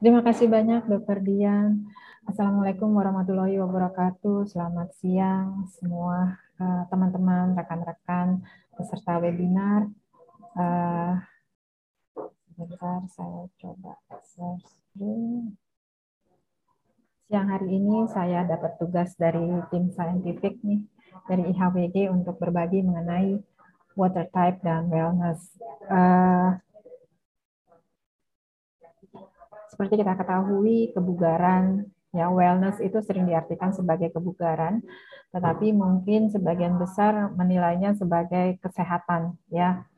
Terima kasih banyak Dr. Dian. Assalamualaikum warahmatullahi wabarakatuh. Selamat siang semua eh, teman-teman, rekan-rekan peserta webinar. Uh, sebentar saya coba share screen. Siang hari ini saya dapat tugas dari tim saintifik nih dari IHWG untuk berbagi mengenai water type dan wellness. Uh, seperti kita ketahui, kebugaran, ya wellness itu sering diartikan sebagai kebugaran, tetapi mungkin sebagian besar menilainya sebagai kesehatan. Ya,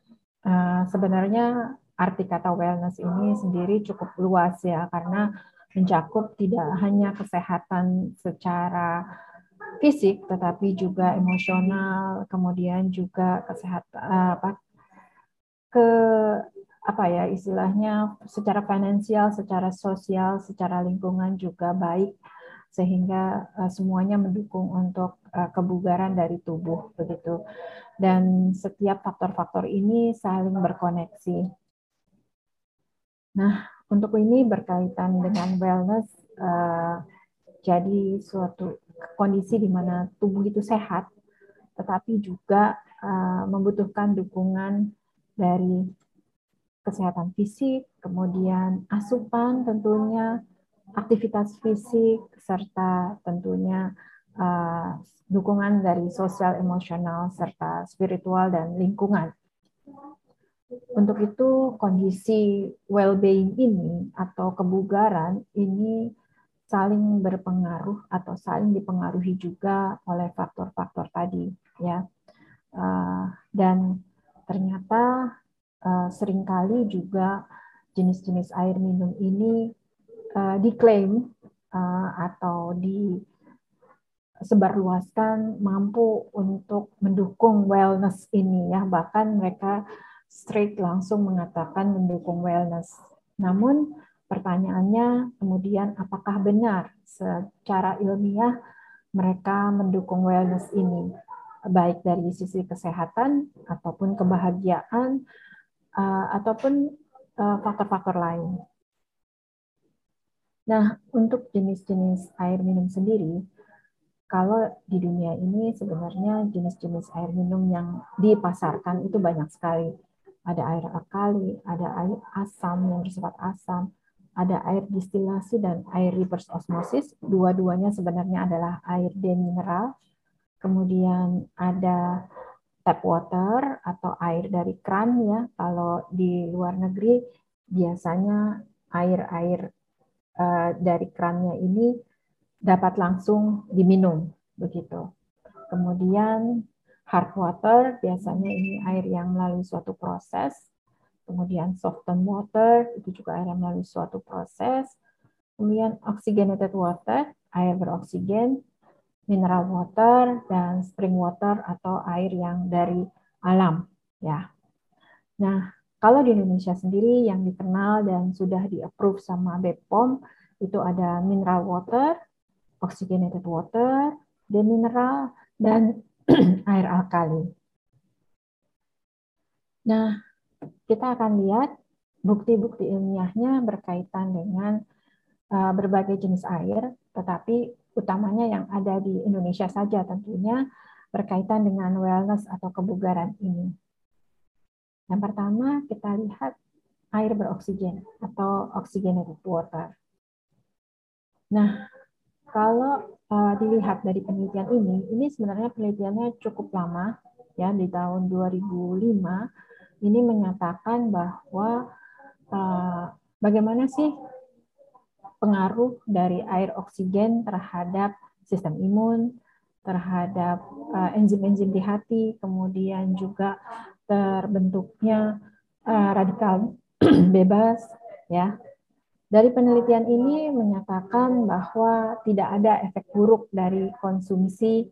uh, sebenarnya arti kata wellness ini sendiri cukup luas ya, karena mencakup tidak hanya kesehatan secara fisik, tetapi juga emosional, kemudian juga kesehatan apa ke apa ya istilahnya secara finansial, secara sosial, secara lingkungan juga baik sehingga uh, semuanya mendukung untuk uh, kebugaran dari tubuh begitu. Dan setiap faktor-faktor ini saling berkoneksi. Nah, untuk ini berkaitan dengan wellness uh, jadi suatu kondisi di mana tubuh itu sehat tetapi juga uh, membutuhkan dukungan dari kesehatan fisik, kemudian asupan tentunya, aktivitas fisik, serta tentunya uh, dukungan dari sosial emosional serta spiritual dan lingkungan. Untuk itu kondisi well-being ini atau kebugaran ini saling berpengaruh atau saling dipengaruhi juga oleh faktor-faktor tadi ya. Uh, dan ternyata uh, sering kali juga jenis-jenis air minum ini uh, diklaim uh, atau disebarluaskan mampu untuk mendukung wellness ini ya bahkan mereka straight langsung mengatakan mendukung wellness. Namun pertanyaannya kemudian apakah benar secara ilmiah mereka mendukung wellness ini baik dari sisi kesehatan ataupun kebahagiaan uh, ataupun eh, faktor-faktor uh, lain. Nah, untuk jenis-jenis air minum sendiri, kalau di dunia ini sebenarnya jenis-jenis air minum yang dipasarkan itu banyak sekali. Ada air alkali, ada air asam yang bersifat asam, ada air distilasi dan air reverse osmosis. Dua-duanya sebenarnya adalah air demineral. Kemudian ada tap water atau air dari kran ya. Kalau di luar negeri biasanya air-air uh, dari krannya ini dapat langsung diminum begitu. Kemudian hard water biasanya ini air yang melalui suatu proses. Kemudian soften water itu juga air yang melalui suatu proses. Kemudian oxygenated water, air beroksigen, mineral water dan spring water atau air yang dari alam ya. Nah, kalau di Indonesia sendiri yang dikenal dan sudah di-approve sama BPOM itu ada mineral water, oxygenated water, demineral dan air alkali. Nah, kita akan lihat bukti-bukti ilmiahnya berkaitan dengan uh, berbagai jenis air, tetapi utamanya yang ada di Indonesia saja tentunya berkaitan dengan wellness atau kebugaran ini. Yang pertama kita lihat air beroksigen atau oxygenated water. Nah, kalau uh, dilihat dari penelitian ini, ini sebenarnya penelitiannya cukup lama ya di tahun 2005 ini menyatakan bahwa uh, bagaimana sih pengaruh dari air oksigen terhadap sistem imun, terhadap uh, enzim-enzim di hati, kemudian juga terbentuknya uh, radikal bebas ya. Dari penelitian ini menyatakan bahwa tidak ada efek buruk dari konsumsi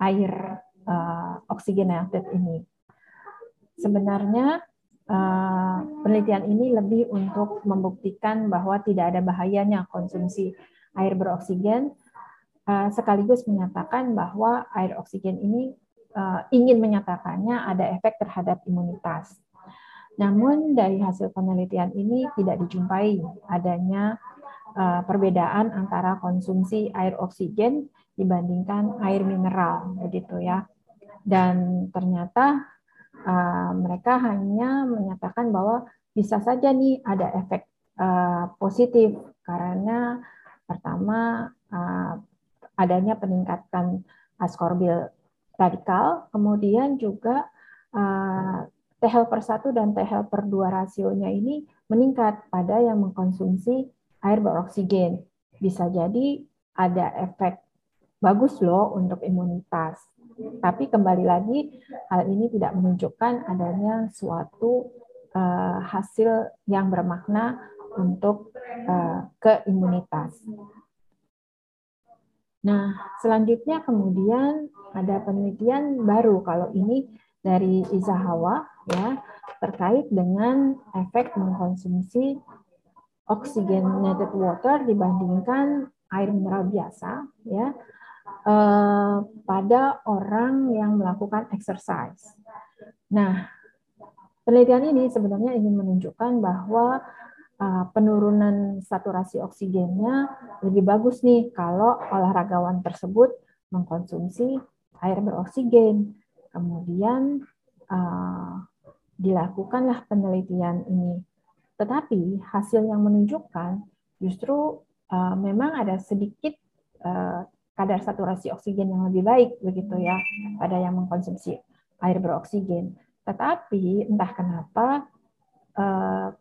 air uh, oksigenated ini. Sebenarnya uh, penelitian ini lebih untuk membuktikan bahwa tidak ada bahayanya konsumsi air beroksigen, uh, sekaligus menyatakan bahwa air oksigen ini uh, ingin menyatakannya ada efek terhadap imunitas. Namun dari hasil penelitian ini tidak dijumpai adanya perbedaan antara konsumsi air oksigen dibandingkan air mineral, begitu ya. Dan ternyata uh, mereka hanya menyatakan bahwa bisa saja nih ada efek uh, positif karena pertama uh, adanya peningkatan askorbil radikal, kemudian juga uh, T helper 1 dan T helper 2 rasionya ini meningkat pada yang mengkonsumsi air beroksigen. Bisa jadi ada efek bagus loh untuk imunitas. Tapi kembali lagi hal ini tidak menunjukkan adanya suatu uh, hasil yang bermakna untuk uh, keimunitas. Nah, selanjutnya kemudian ada penelitian baru kalau ini dari Izahawa ya terkait dengan efek mengkonsumsi oxygenated water dibandingkan air mineral biasa ya eh, pada orang yang melakukan exercise. Nah, penelitian ini sebenarnya ingin menunjukkan bahwa uh, penurunan saturasi oksigennya lebih bagus nih kalau olahragawan tersebut mengkonsumsi air beroksigen. Kemudian uh, dilakukanlah penelitian ini. Tetapi hasil yang menunjukkan justru memang ada sedikit kadar saturasi oksigen yang lebih baik begitu ya pada yang mengkonsumsi air beroksigen. Tetapi entah kenapa uh,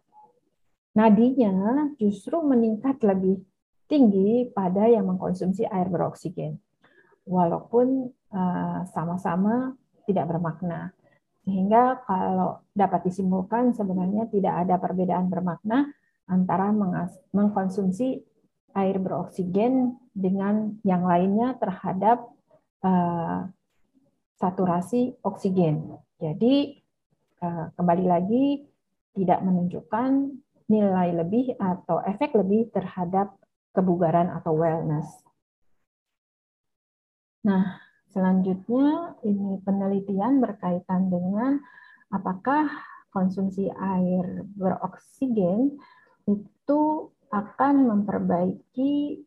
nadinya justru meningkat lebih tinggi pada yang mengkonsumsi air beroksigen. Walaupun sama-sama tidak bermakna. Sehingga kalau dapat disimpulkan sebenarnya tidak ada perbedaan bermakna antara mengkonsumsi air beroksigen dengan yang lainnya terhadap uh, saturasi oksigen. Jadi uh, kembali lagi tidak menunjukkan nilai lebih atau efek lebih terhadap kebugaran atau wellness. Nah, Selanjutnya, ini penelitian berkaitan dengan apakah konsumsi air beroksigen itu akan memperbaiki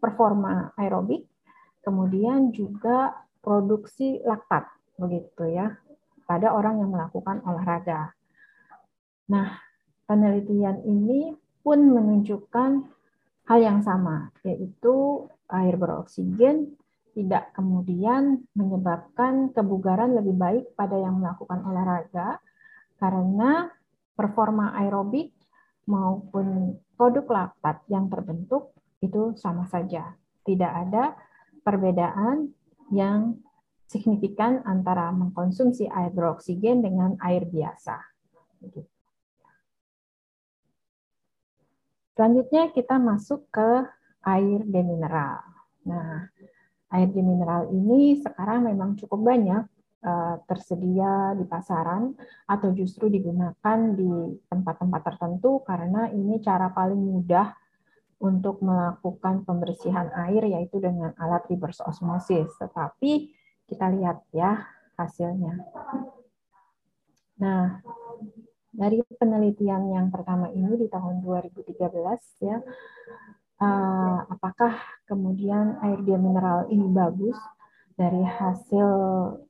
performa aerobik, kemudian juga produksi laktat, begitu ya, pada orang yang melakukan olahraga. Nah, penelitian ini pun menunjukkan hal yang sama, yaitu air beroksigen tidak kemudian menyebabkan kebugaran lebih baik pada yang melakukan olahraga karena performa aerobik maupun produk laktat yang terbentuk itu sama saja. Tidak ada perbedaan yang signifikan antara mengkonsumsi air beroksigen dengan air biasa. Selanjutnya kita masuk ke air demineral. Nah, air mineral ini sekarang memang cukup banyak uh, tersedia di pasaran atau justru digunakan di tempat-tempat tertentu karena ini cara paling mudah untuk melakukan pembersihan air yaitu dengan alat reverse osmosis. Tetapi kita lihat ya hasilnya. Nah, dari penelitian yang pertama ini di tahun 2013 ya uh, apakah kemudian air dia mineral ini bagus dari hasil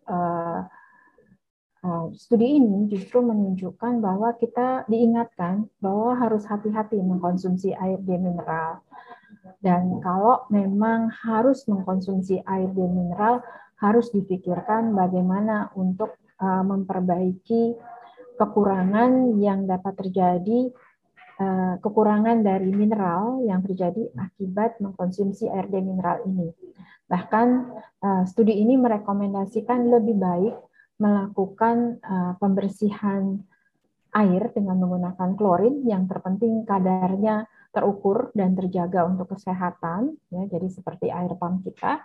uh, uh, studi ini justru menunjukkan bahwa kita diingatkan bahwa harus hati-hati mengkonsumsi air dia mineral dan kalau memang harus mengkonsumsi air dia mineral harus dipikirkan bagaimana untuk uh, memperbaiki kekurangan yang dapat terjadi Eh, kekurangan dari mineral yang terjadi akibat mengkonsumsi air demineral ini. Bahkan eh, studi ini merekomendasikan lebih baik melakukan eh, pembersihan air dengan menggunakan klorin yang terpenting kadarnya terukur dan terjaga untuk kesehatan ya jadi seperti air pump kita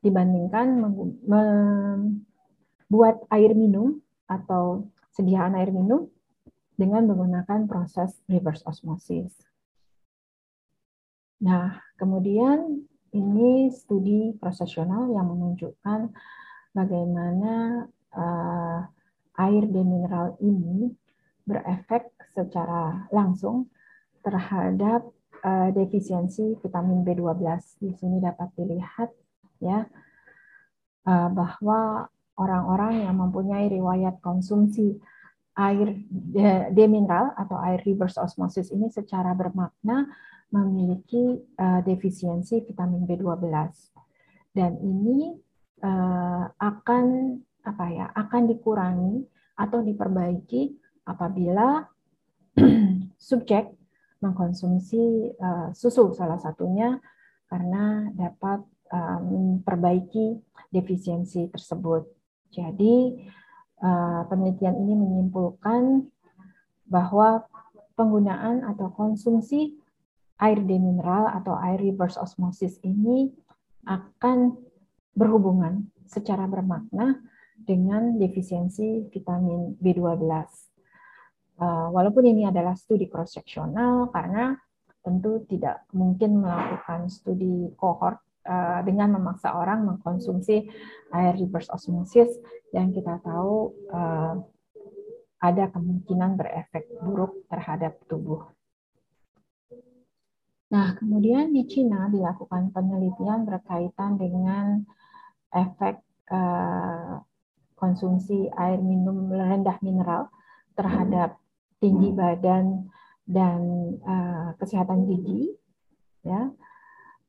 dibandingkan membuat air minum atau sediaan air minum dengan menggunakan proses reverse osmosis. Nah, kemudian ini studi prosesional yang menunjukkan bagaimana uh, air demineral ini berefek secara langsung terhadap uh, defisiensi vitamin B12. Di sini dapat dilihat ya uh, bahwa orang-orang yang mempunyai riwayat konsumsi air demineral atau air reverse osmosis ini secara bermakna memiliki uh, defisiensi vitamin B12 dan ini uh, akan apa ya akan dikurangi atau diperbaiki apabila subjek mengkonsumsi uh, susu salah satunya karena dapat uh, memperbaiki defisiensi tersebut. Jadi uh, penelitian ini menyimpulkan bahwa penggunaan atau konsumsi air demineral atau air reverse osmosis ini akan berhubungan secara bermakna dengan defisiensi vitamin B12. Uh, walaupun ini adalah studi cross-seksional karena tentu tidak mungkin melakukan studi kohort uh, dengan memaksa orang mengkonsumsi air reverse osmosis yang kita tahu uh, ada kemungkinan berefek buruk terhadap tubuh. Nah, kemudian di Cina dilakukan penelitian berkaitan dengan efek konsumsi air minum rendah mineral terhadap tinggi badan dan uh, kesehatan gigi. Ya,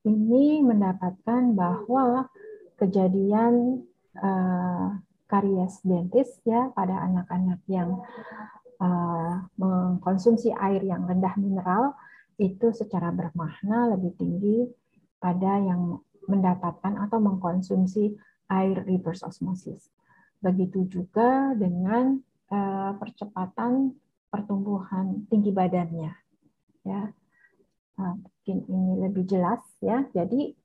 ini mendapatkan bahwa kejadian uh, karies dentis ya pada anak-anak yang uh, mengkonsumsi air yang rendah mineral itu secara bermakna lebih tinggi pada yang mendapatkan atau mengkonsumsi air reverse osmosis. Begitu juga dengan uh, percepatan pertumbuhan tinggi badannya. Ya, nah, mungkin ini lebih jelas ya. Jadi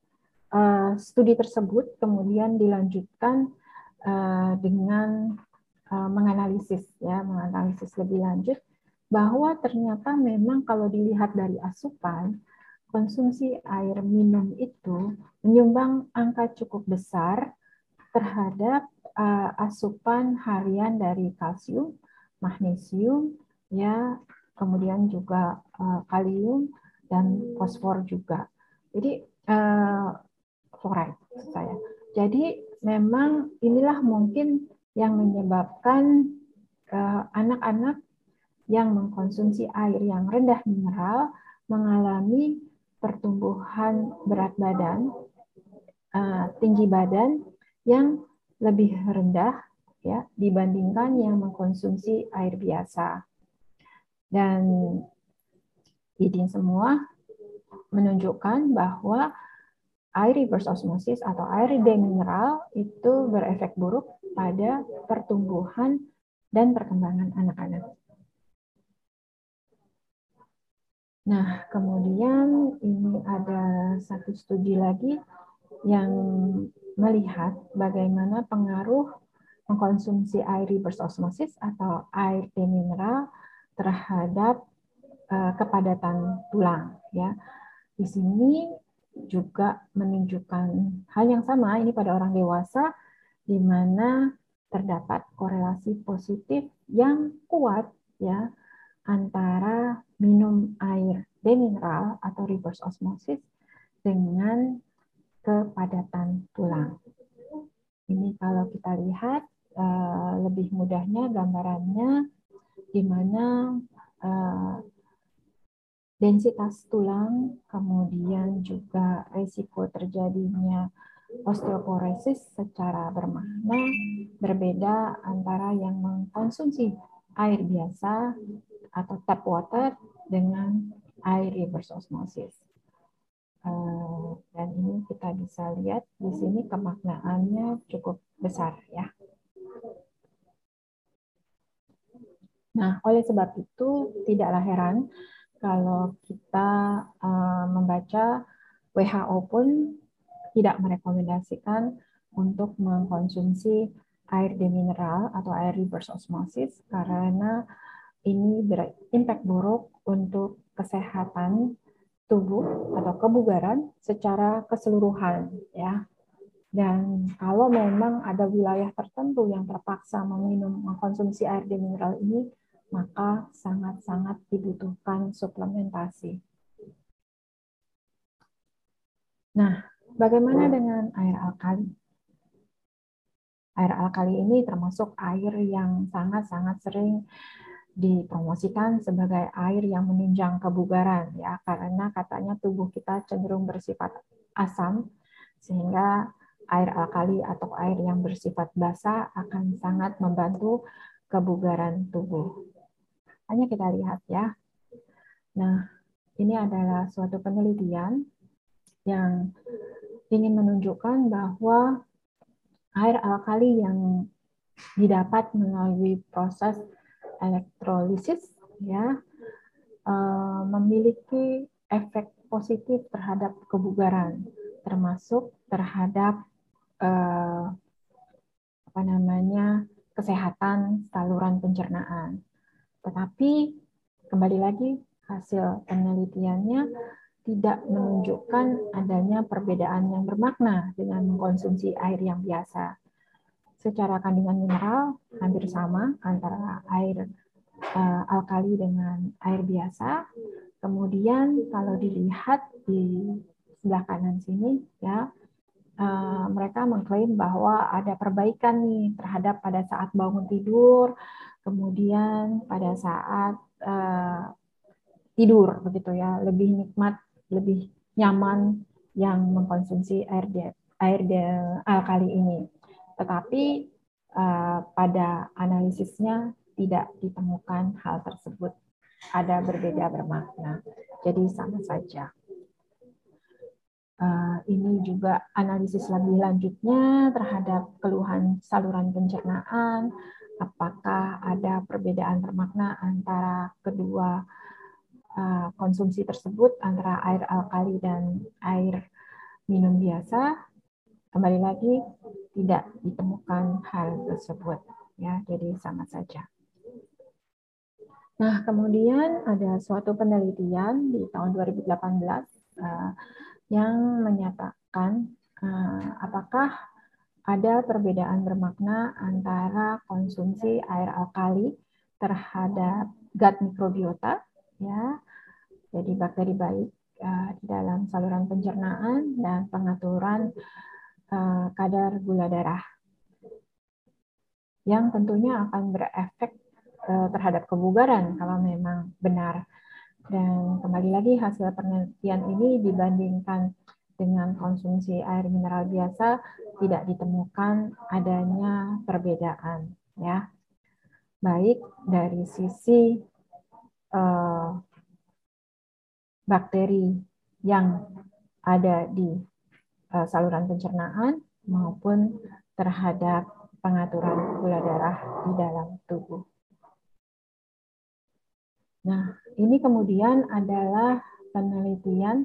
uh, studi tersebut kemudian dilanjutkan uh, dengan menganalisis ya, menganalisis lebih lanjut bahwa ternyata memang kalau dilihat dari asupan, konsumsi air minum itu menyumbang angka cukup besar terhadap uh, asupan harian dari kalsium, magnesium, ya, kemudian juga uh, kalium dan fosfor juga. Jadi uh, fluoride saya. Jadi memang inilah mungkin yang menyebabkan anak-anak yang mengkonsumsi air yang rendah mineral mengalami pertumbuhan berat badan, uh, tinggi badan yang lebih rendah ya dibandingkan yang mengkonsumsi air biasa. Dan ini semua menunjukkan bahwa air reverse osmosis atau air demineral itu berefek buruk pada pertumbuhan dan perkembangan anak-anak. Nah, kemudian ini ada satu studi lagi yang melihat bagaimana pengaruh mengkonsumsi air reverse osmosis atau air demineral terhadap uh, kepadatan tulang ya. Di sini juga menunjukkan hal yang sama ini pada orang dewasa di mana terdapat korelasi positif yang kuat ya antara minum air demineral atau reverse osmosis dengan kepadatan tulang. Ini kalau kita lihat uh, lebih mudahnya gambarannya di mana uh, densitas tulang, kemudian juga risiko terjadinya osteoporosis secara bermakna berbeda antara yang mengkonsumsi air biasa atau tap water dengan air reverse osmosis. Eh, dan ini kita bisa lihat di sini kemaknaannya cukup besar ya. Nah, oleh sebab itu tidaklah heran kalau kita uh, membaca WHO pun tidak merekomendasikan untuk mengkonsumsi air demineral atau air reverse osmosis karena ini berimpact buruk untuk kesehatan tubuh atau kebugaran secara keseluruhan ya. Dan kalau memang ada wilayah tertentu yang terpaksa meminum mengkonsumsi air demineral ini, maka sangat-sangat dibutuhkan suplementasi. Nah, bagaimana dengan air alkali? Air alkali ini termasuk air yang sangat-sangat sering dipromosikan sebagai air yang menunjang kebugaran ya karena katanya tubuh kita cenderung bersifat asam sehingga air alkali atau air yang bersifat basa akan sangat membantu kebugaran tubuh. Hanya kita lihat ya. Nah, ini adalah suatu penelitian yang ingin menunjukkan bahwa air alkali yang didapat melalui proses elektrolisis ya eh, memiliki efek positif terhadap kebugaran termasuk terhadap eh, apa namanya kesehatan saluran pencernaan. Tetapi kembali lagi hasil penelitiannya tidak menunjukkan adanya perbedaan yang bermakna dengan mengkonsumsi air yang biasa. Secara kandungan mineral hampir sama antara air uh, alkali dengan air biasa. Kemudian kalau dilihat di sebelah kanan sini ya uh, mereka mengklaim bahwa ada perbaikan nih terhadap pada saat bangun tidur, kemudian pada saat uh, tidur begitu ya lebih nikmat lebih nyaman yang mengkonsumsi air air alkali ini. Tetapi uh, pada analisisnya tidak ditemukan hal tersebut. Ada berbeda bermakna. Jadi sama saja. Uh, ini juga analisis lebih lanjutnya terhadap keluhan saluran pencernaan, apakah ada perbedaan bermakna antara kedua uh, konsumsi tersebut antara air alkali dan air minum biasa. Kembali lagi tidak ditemukan hal tersebut ya, jadi sama saja. Nah, kemudian ada suatu penelitian di tahun 2018 uh, yang menyatakan uh, apakah ada perbedaan bermakna antara konsumsi air alkali terhadap gut mikrobiota ya jadi bakteri baik uh, dalam saluran pencernaan dan pengaturan uh, kadar gula darah yang tentunya akan berefek uh, terhadap kebugaran kalau memang benar. Dan kembali lagi hasil penelitian ini dibandingkan dengan konsumsi air mineral biasa tidak ditemukan adanya perbedaan ya. Baik dari sisi uh, bakteri yang ada di saluran pencernaan maupun terhadap pengaturan gula darah di dalam tubuh. Nah, ini kemudian adalah penelitian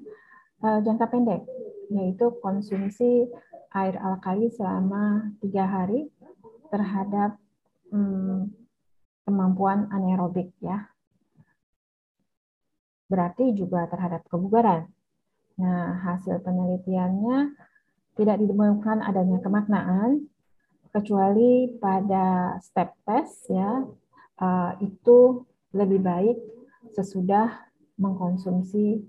uh, jangka pendek, yaitu konsumsi air alkali selama tiga hari terhadap hmm, kemampuan anaerobik ya. Berarti juga terhadap kebugaran. Nah, hasil penelitiannya tidak ditemukan adanya kemaknaan kecuali pada step test ya uh, itu lebih baik sesudah mengkonsumsi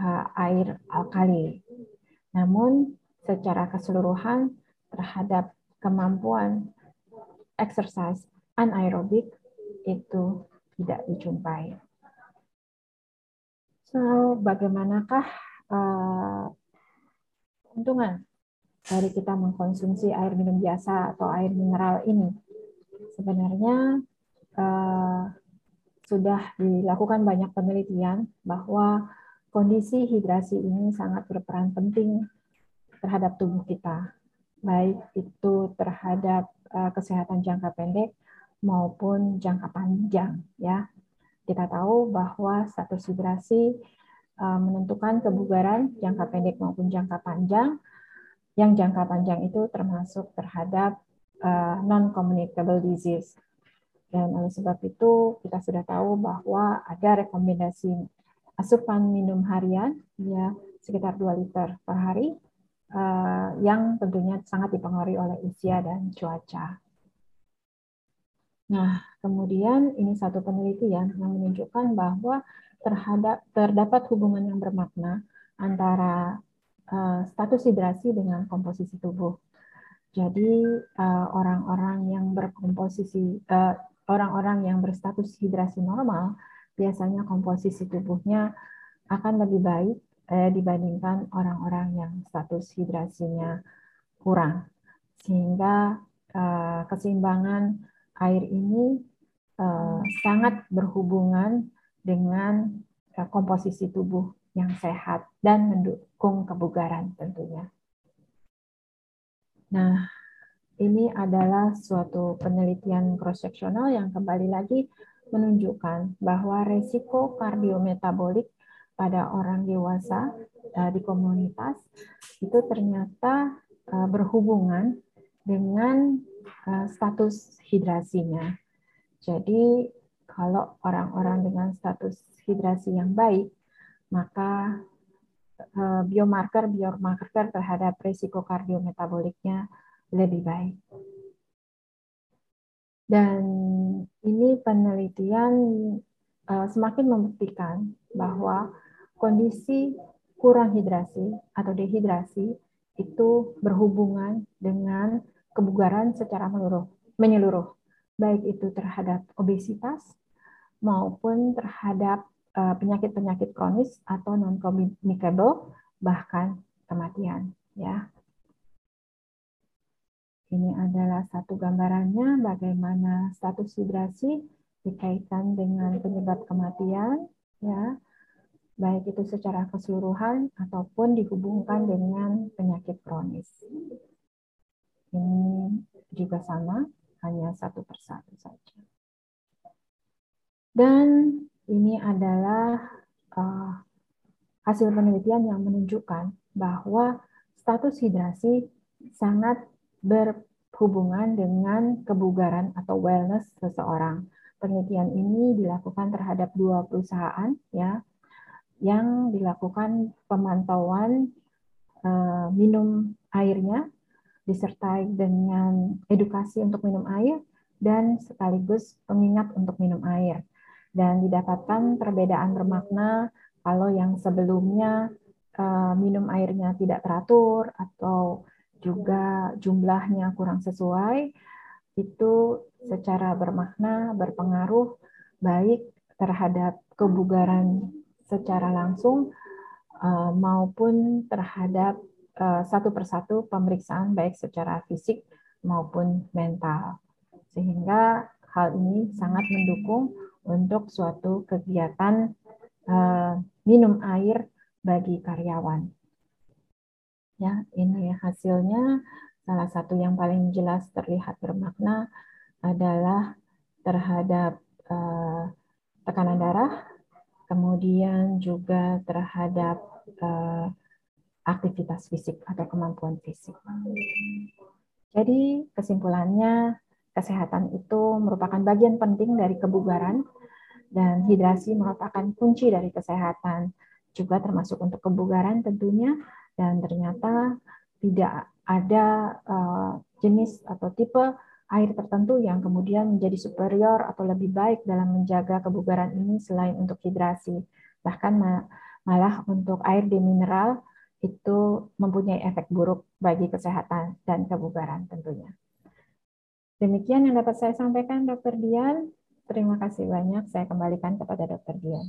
uh, air alkali. Namun secara keseluruhan terhadap kemampuan exercise anaerobik itu tidak dijumpai. So, bagaimanakah uh, keuntungan dari kita mengkonsumsi air minum biasa atau air mineral ini? Sebenarnya uh, sudah dilakukan banyak penelitian bahwa kondisi hidrasi ini sangat berperan penting terhadap tubuh kita, baik itu terhadap uh, kesehatan jangka pendek maupun jangka panjang. Ya, kita tahu bahwa status hidrasi menentukan kebugaran jangka pendek maupun jangka panjang. Yang jangka panjang itu termasuk terhadap uh, non-communicable disease dan oleh sebab itu kita sudah tahu bahwa ada rekomendasi asupan minum harian ya sekitar 2 liter per hari uh, yang tentunya sangat dipengaruhi oleh usia dan cuaca. Nah, kemudian ini satu penelitian yang menunjukkan bahwa terhadap terdapat hubungan yang bermakna antara uh, status hidrasi dengan komposisi tubuh. Jadi eh, orang-orang uh, yang berkomposisi orang-orang uh, yang berstatus hidrasi normal biasanya komposisi tubuhnya akan lebih baik eh, dibandingkan orang-orang yang status hidrasinya kurang. Sehingga uh, keseimbangan air ini uh, sangat berhubungan dengan uh, komposisi tubuh yang sehat dan mendukung kebugaran tentunya. Nah, ini adalah suatu penelitian cross-seksional yang kembali lagi menunjukkan bahwa resiko kardiometabolik pada orang dewasa uh, di komunitas itu ternyata uh, berhubungan dengan status hidrasinya. Jadi kalau orang-orang dengan status hidrasi yang baik, maka uh, biomarker biomarker terhadap risiko kardiometaboliknya lebih baik. Dan ini penelitian uh, semakin membuktikan bahwa kondisi kurang hidrasi atau dehidrasi itu berhubungan dengan kebugaran secara menyeluruh, menyeluruh baik itu terhadap obesitas maupun terhadap eh, penyakit-penyakit kronis atau non communicable bahkan kematian ya. Ini adalah satu gambarannya bagaimana status hidrasi dikaitkan dengan penyebab kematian ya baik itu secara keseluruhan ataupun dihubungkan dengan penyakit kronis. Ini juga sama, hanya satu persatu saja. Dan ini adalah uh, hasil penelitian yang menunjukkan bahwa status hidrasi sangat berhubungan dengan kebugaran atau wellness seseorang. Penelitian ini dilakukan terhadap dua perusahaan ya yang dilakukan pemantauan uh, minum airnya disertai dengan edukasi untuk minum air dan sekaligus pengingat untuk minum air. Dan didapatkan perbedaan bermakna kalau yang sebelumnya uh, minum airnya tidak teratur atau juga jumlahnya kurang sesuai, itu secara bermakna berpengaruh baik terhadap kebugaran secara langsung uh, maupun terhadap Eh, satu persatu pemeriksaan baik secara fisik maupun mental. Sehingga hal ini sangat mendukung untuk suatu kegiatan uh, minum air bagi karyawan. Ya, ini ya hasilnya salah satu yang paling jelas terlihat bermakna adalah terhadap uh, tekanan darah, kemudian juga terhadap uh, aktivitas fisik atau kemampuan fisik. Jadi kesimpulannya kesehatan itu merupakan bagian penting dari kebugaran dan hidrasi merupakan kunci dari kesehatan juga termasuk untuk kebugaran tentunya dan ternyata tidak ada uh, jenis atau tipe air tertentu yang kemudian menjadi superior atau lebih baik dalam menjaga kebugaran ini selain untuk hidrasi bahkan malah untuk air demineral itu mempunyai efek buruk bagi kesehatan dan kebugaran tentunya. Demikian yang dapat saya sampaikan Dr. Dian. Terima kasih banyak. Saya kembalikan kepada Dr. Dian.